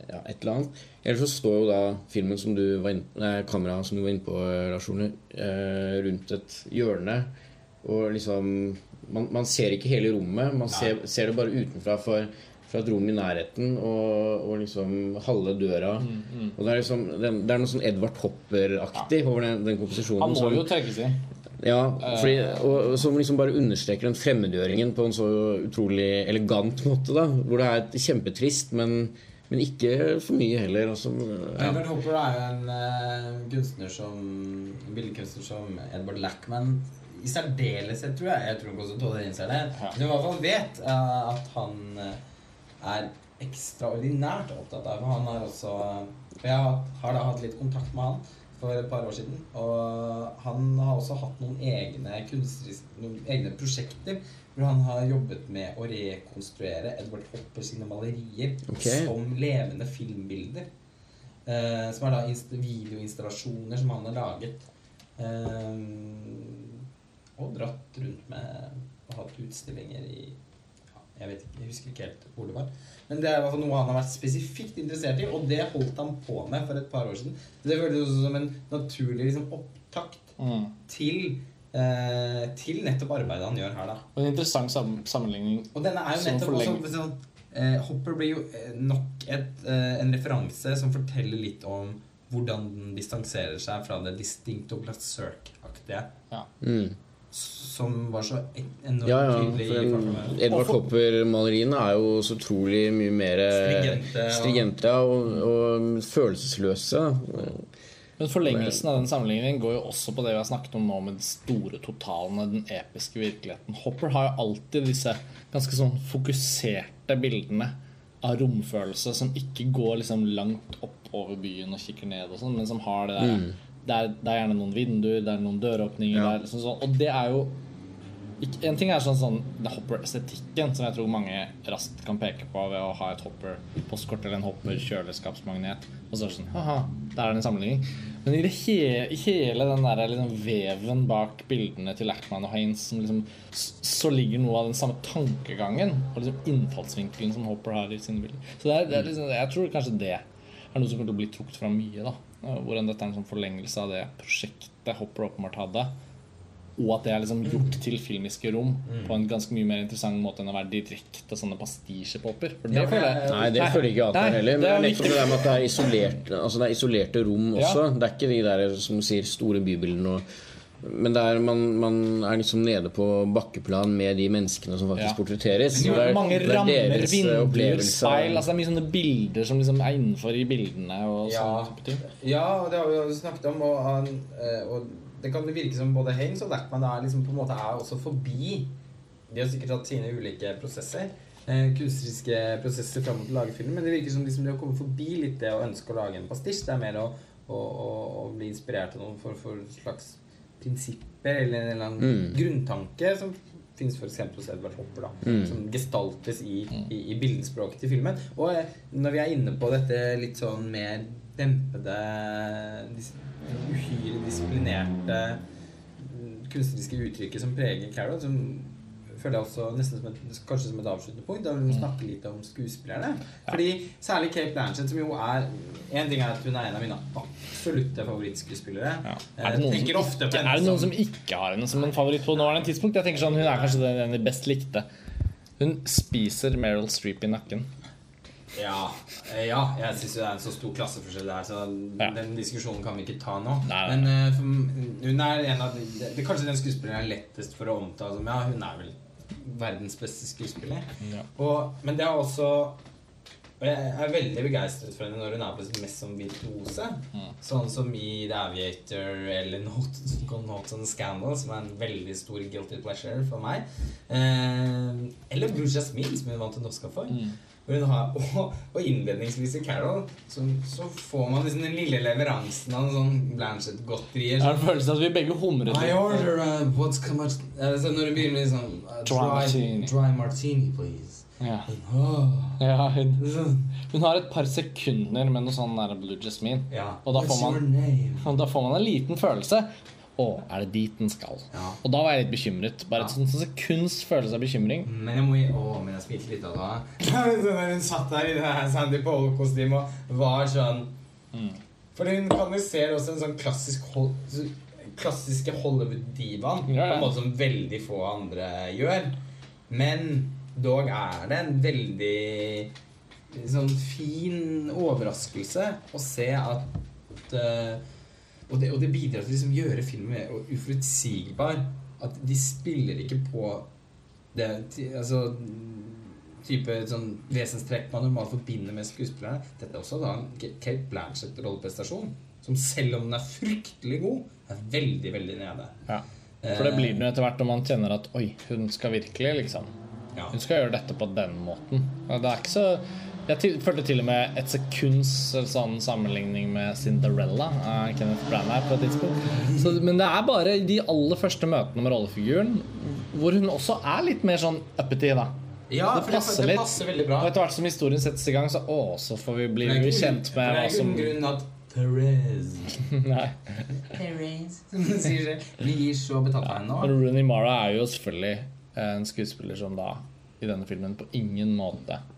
ja, et eller annet. Eller så står jo da filmen som du var inn, nei, kameraet som du var inne på, Lars Ole, eh, rundt et hjørne. Og liksom Man, man ser ikke hele rommet. Man ser, ser det bare utenfra for, fra et rom i nærheten og, og liksom halve døra. Mm, Og det er liksom det, det er noe sånn Edvard Hopper-aktig over den, den komposisjonen. Han må som- jo trekkes inn. Ja, fordi, og, og som liksom bare understreker den fremmedgjøringen på en så utrolig elegant måte. da Hvor det er kjempetrist, men, men ikke for mye heller. Altså, ja. Edward Hopper er jo en uh, kunstner som billedkunstner som Edward Lackman i særdeleshet, tror jeg. Jeg tror nok også Todd Haynes er det. Men i hvert fall vet uh, at han eh, er ekstraordinært opptatt av. Han har også for Jeg har, har da hatt litt kontakt med han for et par år siden. Og han har også hatt noen egne Noen egne prosjekter hvor han har jobbet med å rekonstruere Edward Hopper sine malerier okay. som levende filmbilder. Eh, som er da videoinstallasjoner som han har laget. Eh, og dratt rundt med og hatt utstillinger i Jeg vet ikke, jeg husker ikke helt hvor det var. Men det er i hvert fall noe han har vært spesifikt interessert i, og det holdt han på med for et par år siden. Så det føltes også som en naturlig liksom, opptakt Mm. til, eh, til nettopp arbeidet han gjør her, da. Og en interessant sam sammenligning. Og denne er jo Som nettopp også sånn, eh, Hopper blir jo eh, nok et, eh, en referanse som forteller litt om hvordan den distanserer seg fra det distinkte og Glassirk-aktige. Mm. Som var så en- enormt Ja, ja. tydelig. Edvard Hopper-maleriene er jo så utrolig mye mer eh, Stringente, og- stringente og, og følelsesløse. Men forlengelsen av den sammenligningen går jo også på det vi har snakket om nå med de store totalene, den episke virkeligheten. Hopper har jo alltid disse ganske sånn fokuserte bildene av romfølelse som ikke går liksom langt opp over byen og kikker ned og sånn, men som har det der det, er, det er gjerne noen vinduer, det er noen døråpninger Ja. der, er liksom sånn, Og det er jo ikke, En ting er sånn, sånn Hopper-estetikken, som jeg tror mange raskt kan peke på ved å ha et Hopper-postkort eller en Hopper-kjøleskapsmagnet. Og så er det sånn Haha, der er det en sammenligning. Men i, det he, i hele den der liksom veven bak bildene til Lackman og Haines som liksom, så ligger noe av den samme tankegangen og liksom innfallsvinkelen som Hopper har i sine bilder. Så det er, det er liksom, jeg tror kanskje det er noe som kommer til å bli trukket fram mye. da Hvordan dette er en sånn forlengelse av det prosjektet Hopper åpenbart hadde. Og at det er liksom gjort til filmiske rom på en ganske mye mer interessant måte enn å være direkte sånne pastisjepopper. Ja, Nei, det føler ikke jeg at er heller. Men det er litt det der med at det er, isolert, altså det er isolerte rom Ja. også. Det er ikke de der som sier store bybildene. Og, men det er, man, man er liksom nede på bakkeplan med de menneskene som faktisk Ja. portretteres. Det er- mange det er rammer, vinduer, speil altså Det er mye sånne bilder som liksom er innenfor i bildene. Og Ja. Ja, det har vi jo snakket om, og, han, eh, og det kan virke som både Haynes og Lackman er liksom på en måte er også forbi De har sikkert hatt sine ulike prosesser. Eh, kunstneriske prosesser fram mot å lage film. Men det virker som liksom de har kommet forbi litt det å ønske å lage en pastisj. Det er mer å, å, å, å bli inspirert av noen for, for slags prinsipper eller en eller annen Mm. grunntanke som fins f.eks. hos Edvard Hopper, da, Mm. som gestaltes i, i, i bildespråket til filmen. Og eh, når vi er inne på dette litt sånn mer dempede, dis uhyre disiplinerte mm, kunstneriske uttrykket som preger Carol, som føler jeg også nesten som et, kanskje som et avsluttende punkt. Da vil vi snakke litt om skuespillerne. Fordi særlig Kate Blanchett, som jo er En ting er at hun er en av mine absolutte favorittskuespillere. Ja. Eh, Er det ikke, henne er det noen som- som ikke har henne som en favoritt på nåværende tidspunkt? Jeg tenker sånn, Hun er kanskje den den best likte. Hun spiser Meryl Streep i nakken. Ja, eh, ja jeg syns det er en så stor klasseforskjell der, så Ja. den diskusjonen kan vi ikke ta nå. Nei, nei, Men uh, for, hun er en av de, det, det er kanskje den skuespilleren er lettest for å omtale som Ja, hun er vel verdens beste skuespiller. Ja. Og, men det er også og Jeg er veldig begeistret for henne når hun er på sitt mest som virtuose. Mm. Sånn som i The Aviator eller Notes, Notes on Scandal, som er en veldig stor guilty pleasure for meg. Eh, eller Bruce Jasmine, som hun vant en Oscar for. Mm. Har, og, og innledningsvis i Carol så, så får man liksom den lille leveransen av en sånn Blanchett-godterier. Jeg har en følelse av at vi begge humret I order uh, what's come out altså, Når det begynner med sånn uh, Dry martini. dry martini, please. Ja. Ja, hun, sånn, hun har et par sekunder med noe sånn der Blue Jasmine. ja. Og da får man- da får man en liten følelse. Å, er det dit den skal? Ja. Og da var jeg litt bekymret. Bare et Ja. sånt sekunds følelse av bekymring. Men jeg må gi Å, men jeg smilte litt av det. Når hun satt der i det her Sandy Pole-kostymet og var sånn Mm. For hun kanaliserer også en sånn klassisk klassiske Hollywood-divaen. Ja, ja. På en måte som veldig få andre gjør. Men dog er det en veldig sånn fin overraskelse å se at eh, og, det, og det bidrar til liksom å gjøre filmen uforutsigbar. At de spiller ikke på det Altså type sånn vesenstrekk man normalt forbinder med skuespillerne. Dette er også da en Kate Blanchett-rolleprestasjon. Som selv om den er fryktelig god, er veldig, veldig nede. Ja. For det blir den jo etter hvert når man kjenner at oi, hun skal virkelig, liksom. Ja. Hun skal gjøre dette på den måten. Og det er ikke så Jeg til, følte til og med et sekunds sånn sammenligning med Cinderella av Kenneth Branagh på et tidspunkt. Så, men det er bare de aller første møtene med rollefiguren hvor hun også er litt mer sånn uppity, da. Ja, det for passer det, det passer veldig bra. Og etter hvert som historien settes i gang, så å, så får vi bli Det er ikke kjent med hva Det er som grunn at Therese Nei. Therese Som hun sier Vi gir så betalt av henne nå. Rooney Mara er jo selvfølgelig en skuespiller som da i denne filmen på ingen måte eh,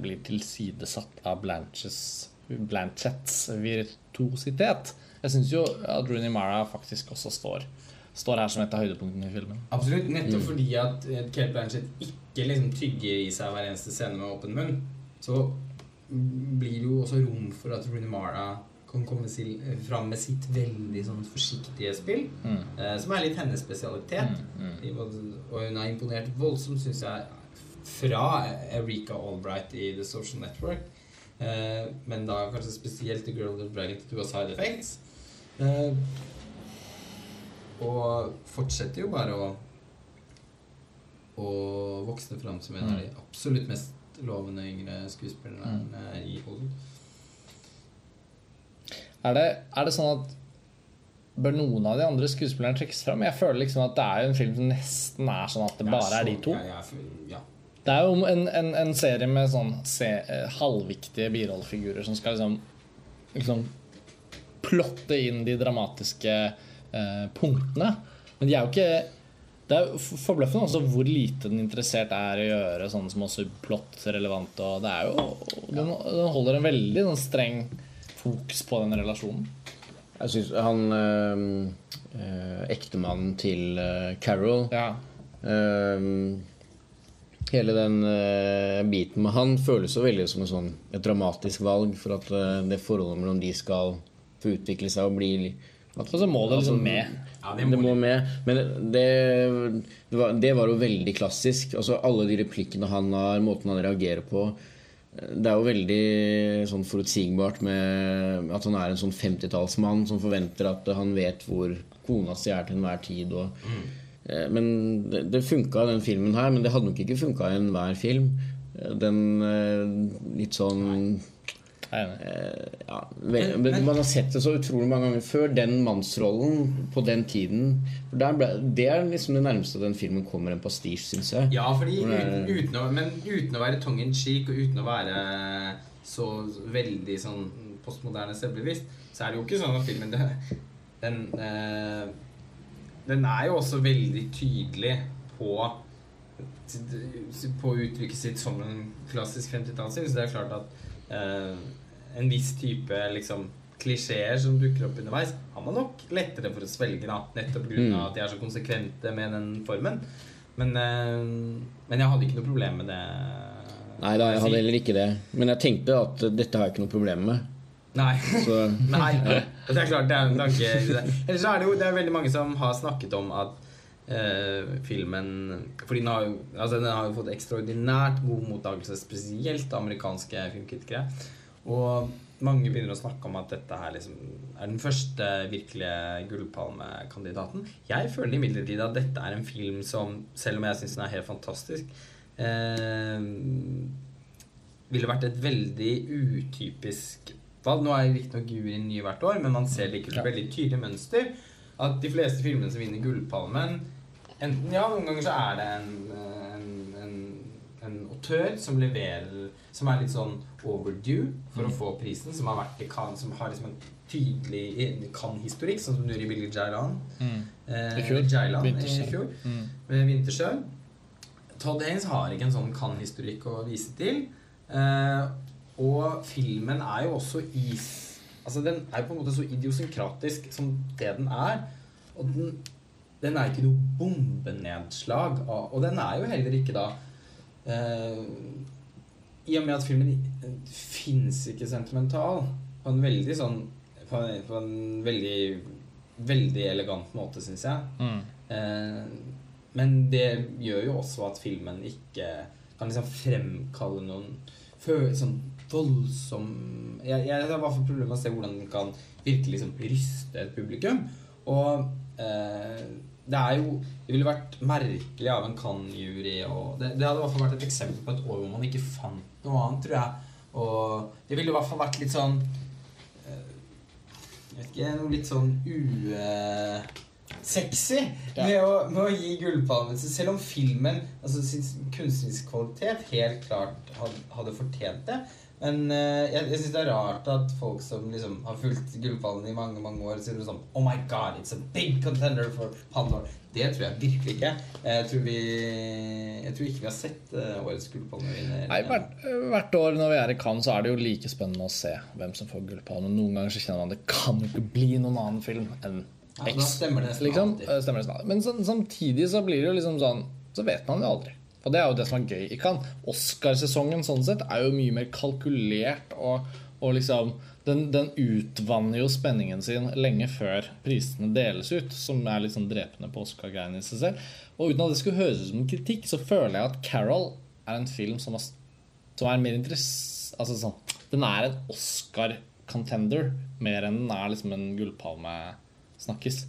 blir tilsidesatt av Blanches, Blanchetts virtuositet. Jeg syns jo at Rooney Mara faktisk også står, står her som et av høydepunktene i filmen. Absolutt. Nettopp fordi at eh, Kate Blanchett ikke liksom tygger i seg hver eneste scene med åpen munn, så blir det jo også rom for at Rooney Mara kan komme sil- fram med sitt veldig sånn forsiktige spill, Mm. eh, som er litt hennes spesialitet. Mm, mm. Og hun har imponert voldsomt, syns jeg, fra Erika Albright i The Social Network. Eh, men da kanskje spesielt The Girl That Bragged to Side Effects. Eh, og fortsetter jo bare å å vokse fram som en av de absolutt mest lovende yngre skuespillerne i Hollywood. Er, det, er det sånn at Bør noen av de andre skuespillerne trekkes fram? Jeg føler liksom at det er jo en film som nesten er sånn at det bare er de to. Ja, ja, for- ja. Det er jo en, en, en serie med sånn se, eh, halvviktige birollefigurer som skal liksom, liksom plotte inn de dramatiske eh, punktene. Men de er jo ikke Det er forbløffende også hvor lite den interessert er i å gjøre sånne som også plott relevant. Og det er jo Den, den holder en veldig sånn streng fokus på den relasjonen. Jeg syns han øh, øh, Ektemannen til øh, Carol Ja. øh, Hele den uh, biten med han føles jo veldig som en sånn, et dramatisk valg for at uh, det forholdet mellom de skal få utvikle seg og bli at, så må det liksom altså, med. Ja, Det må med. Men det, det, var, det var jo veldig klassisk. Altså Alle de replikkene han har, måten han reagerer på Det er jo veldig sånn forutsigbart med at han er en sånn 50-tallsmann som forventer at han vet hvor kona si er til enhver tid. Og, Eh, Men det, det funka, den filmen her, men det hadde nok ikke funka i enhver film. Eh, Den eh, litt sånn eh, ja, Man har sett det så utrolig mange ganger før. Den mannsrollen på den tiden der ble, Det er liksom det nærmeste den filmen kommer en pastisj, syns jeg. Ja, fordi uten, uten å, men uten å være tongue in cheek og uten å være så veldig sånn postmoderne selvbevisst, så er det jo ikke sånn at filmen det, den, eh, den er jo også veldig tydelig på på uttrykket sitt som en klassisk 50-tallsfilm. Så det er klart at eh, en viss type liksom klisjeer som dukker opp underveis, har man nok lettere for å svelge, da. Nettopp pga. Mm. at de er så konsekvente med den formen. Men, eh, men jeg hadde ikke noe problem med det. Nei da, jeg hadde heller ikke det. Men jeg tenkte at dette har jeg ikke noe problem med. Nei. Så Nei, det er klart det er en tanke Ellers så er det jo det er veldig mange som har snakket om at eh, filmen Fordi den har, jo, altså den har jo fått ekstraordinært god mottakelse, spesielt amerikanske filmkritikere. Og mange begynner å snakke om at dette her liksom er den første virkelige gullpalmekandidaten. Jeg føler imidlertid at dette er en film som, selv om jeg syns den er helt fantastisk eh, ville vært et veldig utypisk valg. Nå er riktignok juryen ny hvert år, men man ser likevel et veldig tydelig mønster. At de fleste filmene som vinner Gullpalmen Enten, ja, Noen ganger så er det en, en, en, en autør som leverer Som er litt sånn overdue for å få prisen. Som har vært i Cannes, som har liksom en tydelig Cannes-historikk, sånn som du gjør i Billy Jailan. Mm. Eh, I fjor. Jailan i fjor Mm. med Vintersjø. Todd Haynes har ikke en sånn kan-historikk å vise til. Eh, og filmen er jo også is Altså Den er jo på en måte så idiosynkratisk som det den er. Og den, den er ikke noe bombenedslag. Og, og den er jo heller ikke da eh, I og med at filmen fins ikke sentimental på en veldig sånn På en, på en veldig Veldig elegant måte, syns jeg. Mm. Eh, men det gjør jo også at filmen ikke kan liksom fremkalle noen følelser sånn voldsom Jeg, jeg har i hvert fall problemer med å se hvordan den kan virkelig liksom ryste et publikum. Og eh, det er jo Det ville vært merkelig av en Cannes-jury og det, det hadde i hvert fall vært et eksempel på et år hvor man ikke fant noe annet, tror jeg. Og det ville i hvert fall vært litt sånn eh, Jeg vet ikke, noe litt sånn usexy Ja. med, å, med å gi Gullpalmen. Selv om filmen, altså sin kunstnerisk kvalitet, helt klart hadde, hadde fortjent det. Men uh, jeg, jeg syns det er rart at folk som liksom har fulgt Gullpalmen i mange mange år, sier sånn Oh my God, it's a big contender for Palme. Det tror jeg virkelig ikke. Jeg tror, vi, jeg tror ikke vi har sett uh, årets Gullpalmevinner. Nei, hvert, hvert år når vi er i Cannes, så er det jo like spennende å se hvem som får Gullpalmen. Noen ganger så kjenner man det kan jo ikke bli noen annen film enn Ja, X. da stemmer det liksom. Eh, Stemmer det. Men samtidig så blir det jo liksom sånn Så vet man jo aldri. Og det er jo det som er gøy i Cannes. Oscarsesongen sånn sett er jo mye mer kalkulert og, og liksom den, den utvanner jo spenningen sin lenge før prisene deles ut, som er litt sånn drepende på Oscar-greiene i seg selv. Og uten at det skulle høres ut som kritikk, så føler jeg at Carol er en film som, har, som er mer interess... Altså sånn Den er en Oscar-contender mer enn den er liksom en gullpalme-snakkis.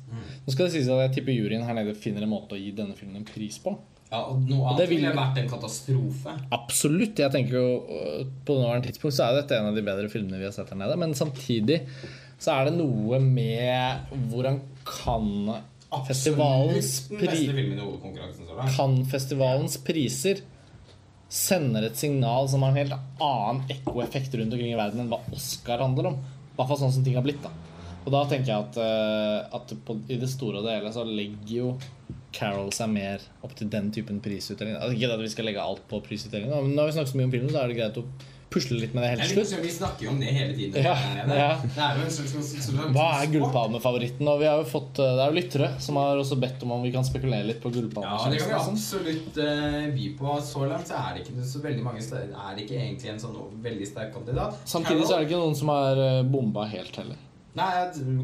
Nå skal det sies at jeg tipper juryen her nede finner en måte å gi denne filmen en pris på. Ja, og noe annet det ville vært en katastrofe. Absolutt. Jeg tenker jo øh, På nåværende tidspunkt så er dette en av de bedre filmene vi har sett her nede. Men samtidig så er det noe med hvordan kan festivalens Absolutt Kan pri. Cannes-festivalens priser sender et signal som har en helt annen ekkoeffekt rundt omkring i verden enn hva Oscar handler om. I hvert fall sånn som ting har blitt. da Og da tenker jeg at, øh, at på, i det store og det hele så legger jo Carol er mer opp til den typen prisutdeling. Altså, ikke at vi skal legge alt på prisutdeling, men når vi snakker så mye om filmen, så er det greit å pusle litt med det helt til slutt. Vi snakker jo om det hele tiden. Ja, ja. det er jo en slags, Hva er gullpalmefavoritten? Og vi har jo fått, øh, det er jo lyttere som har også bedt om om vi kan spekulere litt på Ja, det kan vi absolutt uh, by på. Så langt så er det ikke så veldig mange steder Er det ikke egentlig en sånn veldig sterk kandidat. Samtidig så er det ikke noen som har øh, bomba helt heller. Nei,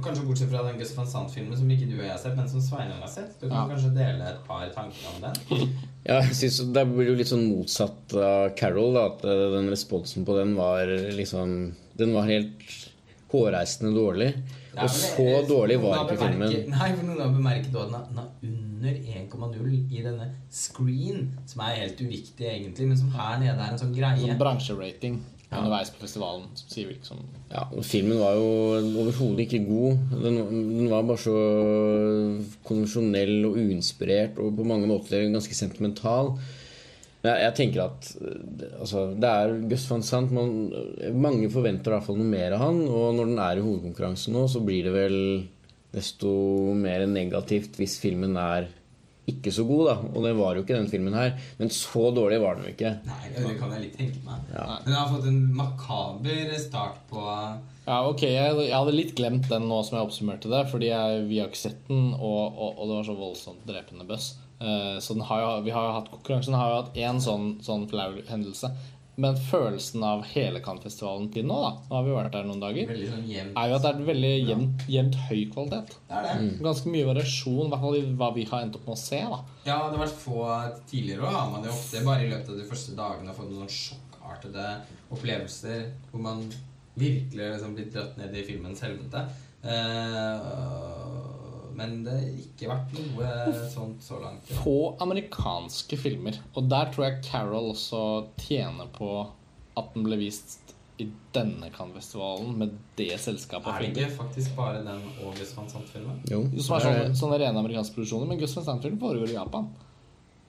Kanskje bortsett fra den Gus van Sant-filmen som ikke du og jeg har sett, men som Sveinung har sett. Du kan Ja. kanskje dele et par tanker om den? Ja, jeg synes Det blir jo litt sånn motsatt av Carol. Da, at eh, den responsen på den var liksom Den var helt hårreisende dårlig. Ja, Og så det- dårlig var ikke filmen. Nei, for noen har bemerket at den er den har under 1,0 i denne screen, som er helt uviktig egentlig, men som her nede er en sånn greie. Sånn bransjerating underveis på festivalen liksom Ja, og Filmen var jo overhodet ikke god. Den, den var bare så konvensjonell og uinspirert og på mange måter ganske sentimental. Men jeg, jeg tenker at eh, altså, det er Gus van Sant man, Mange forventer i hvert fall noe mer av han. Og når den er i hovedkonkurransen nå, så blir det vel desto mer negativt hvis filmen er ikke så god, da. Og det var jo ikke den filmen her. Men så dårlig var den jo ikke. Nei, det kan jeg litt tenke meg. Ja. Men jeg har fått en makaber start på Ja, ok, jeg, jeg hadde litt glemt den nå som jeg oppsummerte det, fordi jeg, vi har ikke sett den, og, og, og det var så voldsomt drepende bøss. Uh, så den har jo, vi har jo hatt, konkurransen har jo hatt én sånn, sånn flau hendelse. Men følelsen av hele Cannes-festivalen til nå, da, nå har vi vært der noen dager, sånn er jo at det er veldig jevnt, jevnt høy kvalitet. Det er det. Ganske mye variasjon, i hvert fall i hva vi har endt opp med å se. da Ja, det har vært få tidligere òg. Har man det ofte bare i løpet av de første dagene har fått noen sånn sjokkartede opplevelser hvor man virkelig liksom blir dratt ned i filmens helvete. Eh, men det har ikke vært noe sånt så langt. Få amerikanske filmer, og der tror jeg Carol også tjener på at den ble vist i denne Cannes-festivalen med det selskapet Er det ikke faktisk bare den og Gus van Sant-filmen? Jo, Som er sånne, sånne rene amerikanske produksjoner, men Gus Van Sant-filmen foregår i Japan.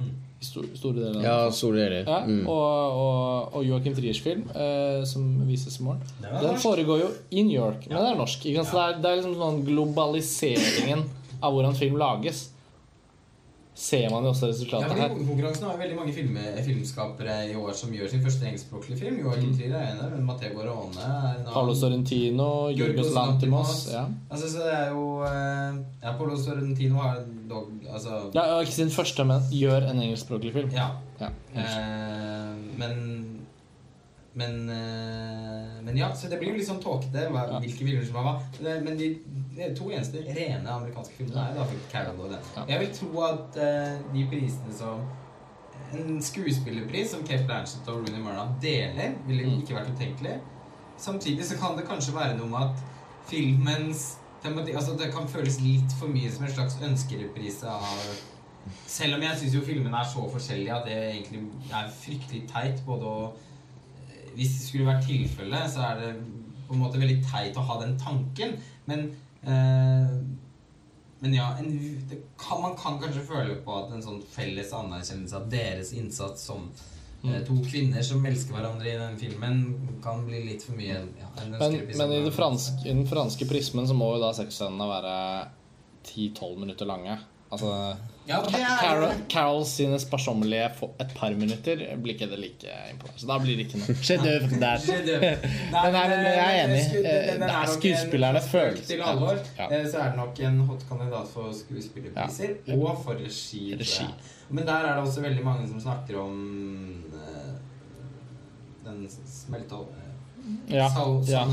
I stor, store deler av Ja, den. store deler. Ja, Mm. og, og, og Joachim Triers film, eh, som vises i morgen, Den norsk. foregår jo i New York, men det er norsk. Ikke sant? Så det, er, det er liksom sånn globaliseringen av hvordan film lages. Ser man jo også Ja, resultatet her. her. Konkurransen har jo veldig mange film, filmskapere i år som gjør sin første engelskspråklige film. Joachim Trier er en men Matteo Guarone. Paulo Sorrentino, Jorgos Lantimos ja. Altså, så det er jo eh, Ja, Paolo Sorrentino har dog Altså ja, Ikke sin første, men gjør en engelskspråklig film. Ja. Ja. Eh, men men, eh, men ja, så det blir jo litt sånn tåkete hvilke filmer som er hva. Men de, de to eneste rene amerikanske filmene er da fikk Carol og den. Jeg vil tro at eh, de prisene som En skuespillerpris som Kate Blanchett og Rooney Mara deler, ville Mm. ikke vært utenkelig. Samtidig så kan det kanskje være noe med at filmens altså Det kan føles litt for mye som en slags ønskereprise av Selv om jeg syns jo filmene er så forskjellige at det egentlig er fryktelig teit både å Hvis det skulle vært tilfellet, så er det på en måte veldig teit å ha den tanken. Men eh, men ja, en, det kan, man kan kanskje føle på at en sånn felles anerkjennelse av deres innsats som eh, to kvinner som elsker hverandre i den filmen, kan bli litt for mye. Ja, en Men, men i, franske, i den franske prismen så må jo da sexscenene være 10-12 minutter lange. Altså Ja, Carol, Carol sine sparsommelige et par minutter blir ikke det like imponerende. Så da blir det ikke noe sjef der. Nei, men jeg er enig. Eh, det er skuespillerne føles- Til alvor, Ja. eh, så er det nok en hot kandidat for skuespillerpriser Ja. og for regi. Regi. Men der er det også veldig mange som snakker om eh, den smelta Ja, Sal ja.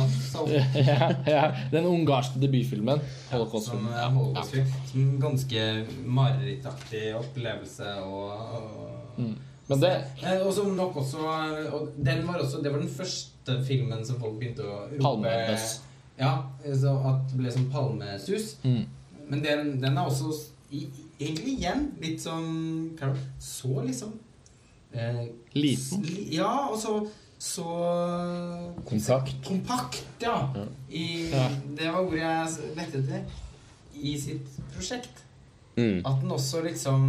Ja, ja. Den ungarske debutfilmen. Holocaust-filmen. Ja, ja. Holocaust-film. Som ganske marerittaktig opplevelse og, og Mm. Men det Og som nok også Og den var også Det var den første filmen som folk begynte å rope Palmebøss. Ja, så at det ble som palmesus. mm. Men den, den er også i, egentlig igjen litt Carol. Så liksom eh, Liten. Ja, og så så Kompakt. Kompakt, ja. I, Det var ordet jeg lette etter. I sitt prosjekt. Mm. At den også liksom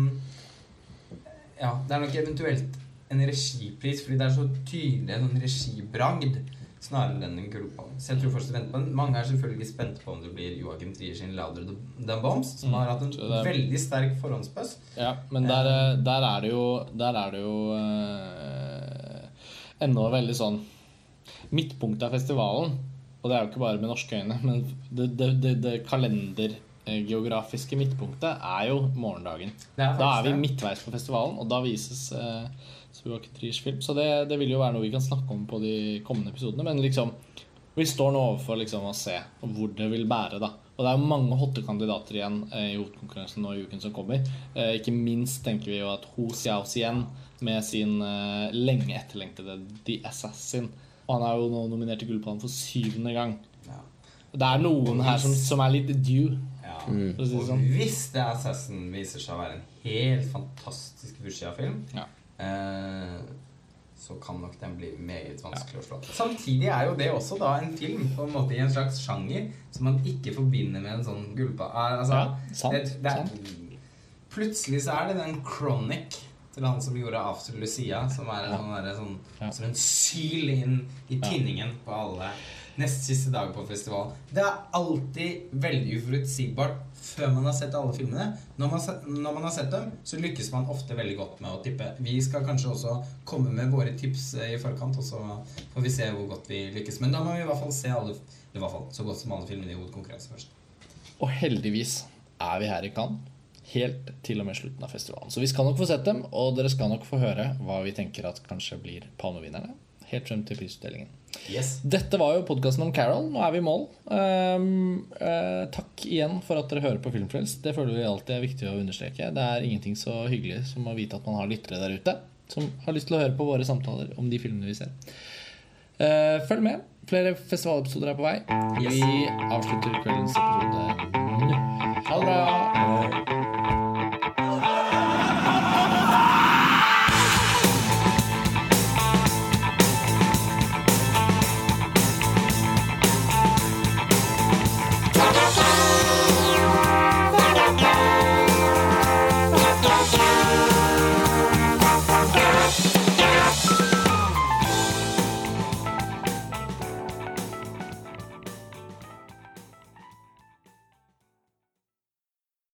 Ja, det er nok eventuelt en regipris, fordi det er så tydelig en sånn regibragd snarere enn en gullpall. Så jeg tror fortsatt venter på den. Mange er selvfølgelig spente på om det blir Joachim Trier sin 'Louder Than Bombs', som Mm, har hatt en er- veldig sterk forhåndsbuzz. Ja, men der, eh, der er det jo Der er det jo eh, ennå veldig sånn Midtpunktet av festivalen, og det er jo ikke bare med norske øyne, men det, det, det, det kalendergeografiske midtpunktet er jo morgendagen. Er Da er vi midtveis på festivalen, og da vises eh, film. Så det, det vil jo være noe vi kan snakke om på de kommende episodene. Men liksom, vi står nå overfor liksom å se hvor det vil bære. da Og det er jo mange hotte kandidater igjen eh, i hovedkonkurransen nå i uken som kommer. Eh, ikke minst tenker vi jo at Ho Xiaos igjen med sin eh, lenge etterlengtede The Assassin. Og han er jo nå nominert til Gullpallen for syvende gang. Ja. Det er noen her som, som er litt due. Ja. For si sånn. Og hvis The Assassin viser seg å være en helt fantastisk Fushia-film, Ja. eh, så kan nok den bli meget vanskelig å slå. Samtidig er jo det også da en film på en måte i en slags sjanger som man ikke forbinder med en sånn gullpa... eh, Altså, Ja, sant, det, det er, plutselig så er det den chronic til han som gjorde After Lucia, som er en sånn, sånn, som en syl inn i tinningen på alle nest siste dag på festival. Det er alltid veldig uforutsigbart før man har sett alle filmene. Når man, når man har sett dem, så lykkes man ofte veldig godt med å tippe. Vi skal kanskje også komme med våre tips eh, i forkant, og så får vi se hvor godt vi lykkes. Men da må vi i hvert fall se alle, i hvert fall så godt som alle filmene i hovedkonkurranse først. Og heldigvis er vi her i Cannes helt til og med slutten av festivalen. Så vi skal nok få sett dem, og dere skal nok få høre hva vi tenker at kanskje blir palmevinnerne. Helt frem til prisutdelingen. Yes. Dette var jo podkasten om Carol. Nå er vi i mål. Um, uh, takk igjen for at dere hører på Filmfrelst. Det føler vi alltid er viktig å understreke. Det er ingenting så hyggelig som å vite at man har lyttere der ute som har lyst til å høre på våre samtaler om de filmene vi ser. Uh, følg med. Flere festivalepisoder er på vei. Vi avslutter kveldens episode nå. Ha det bra.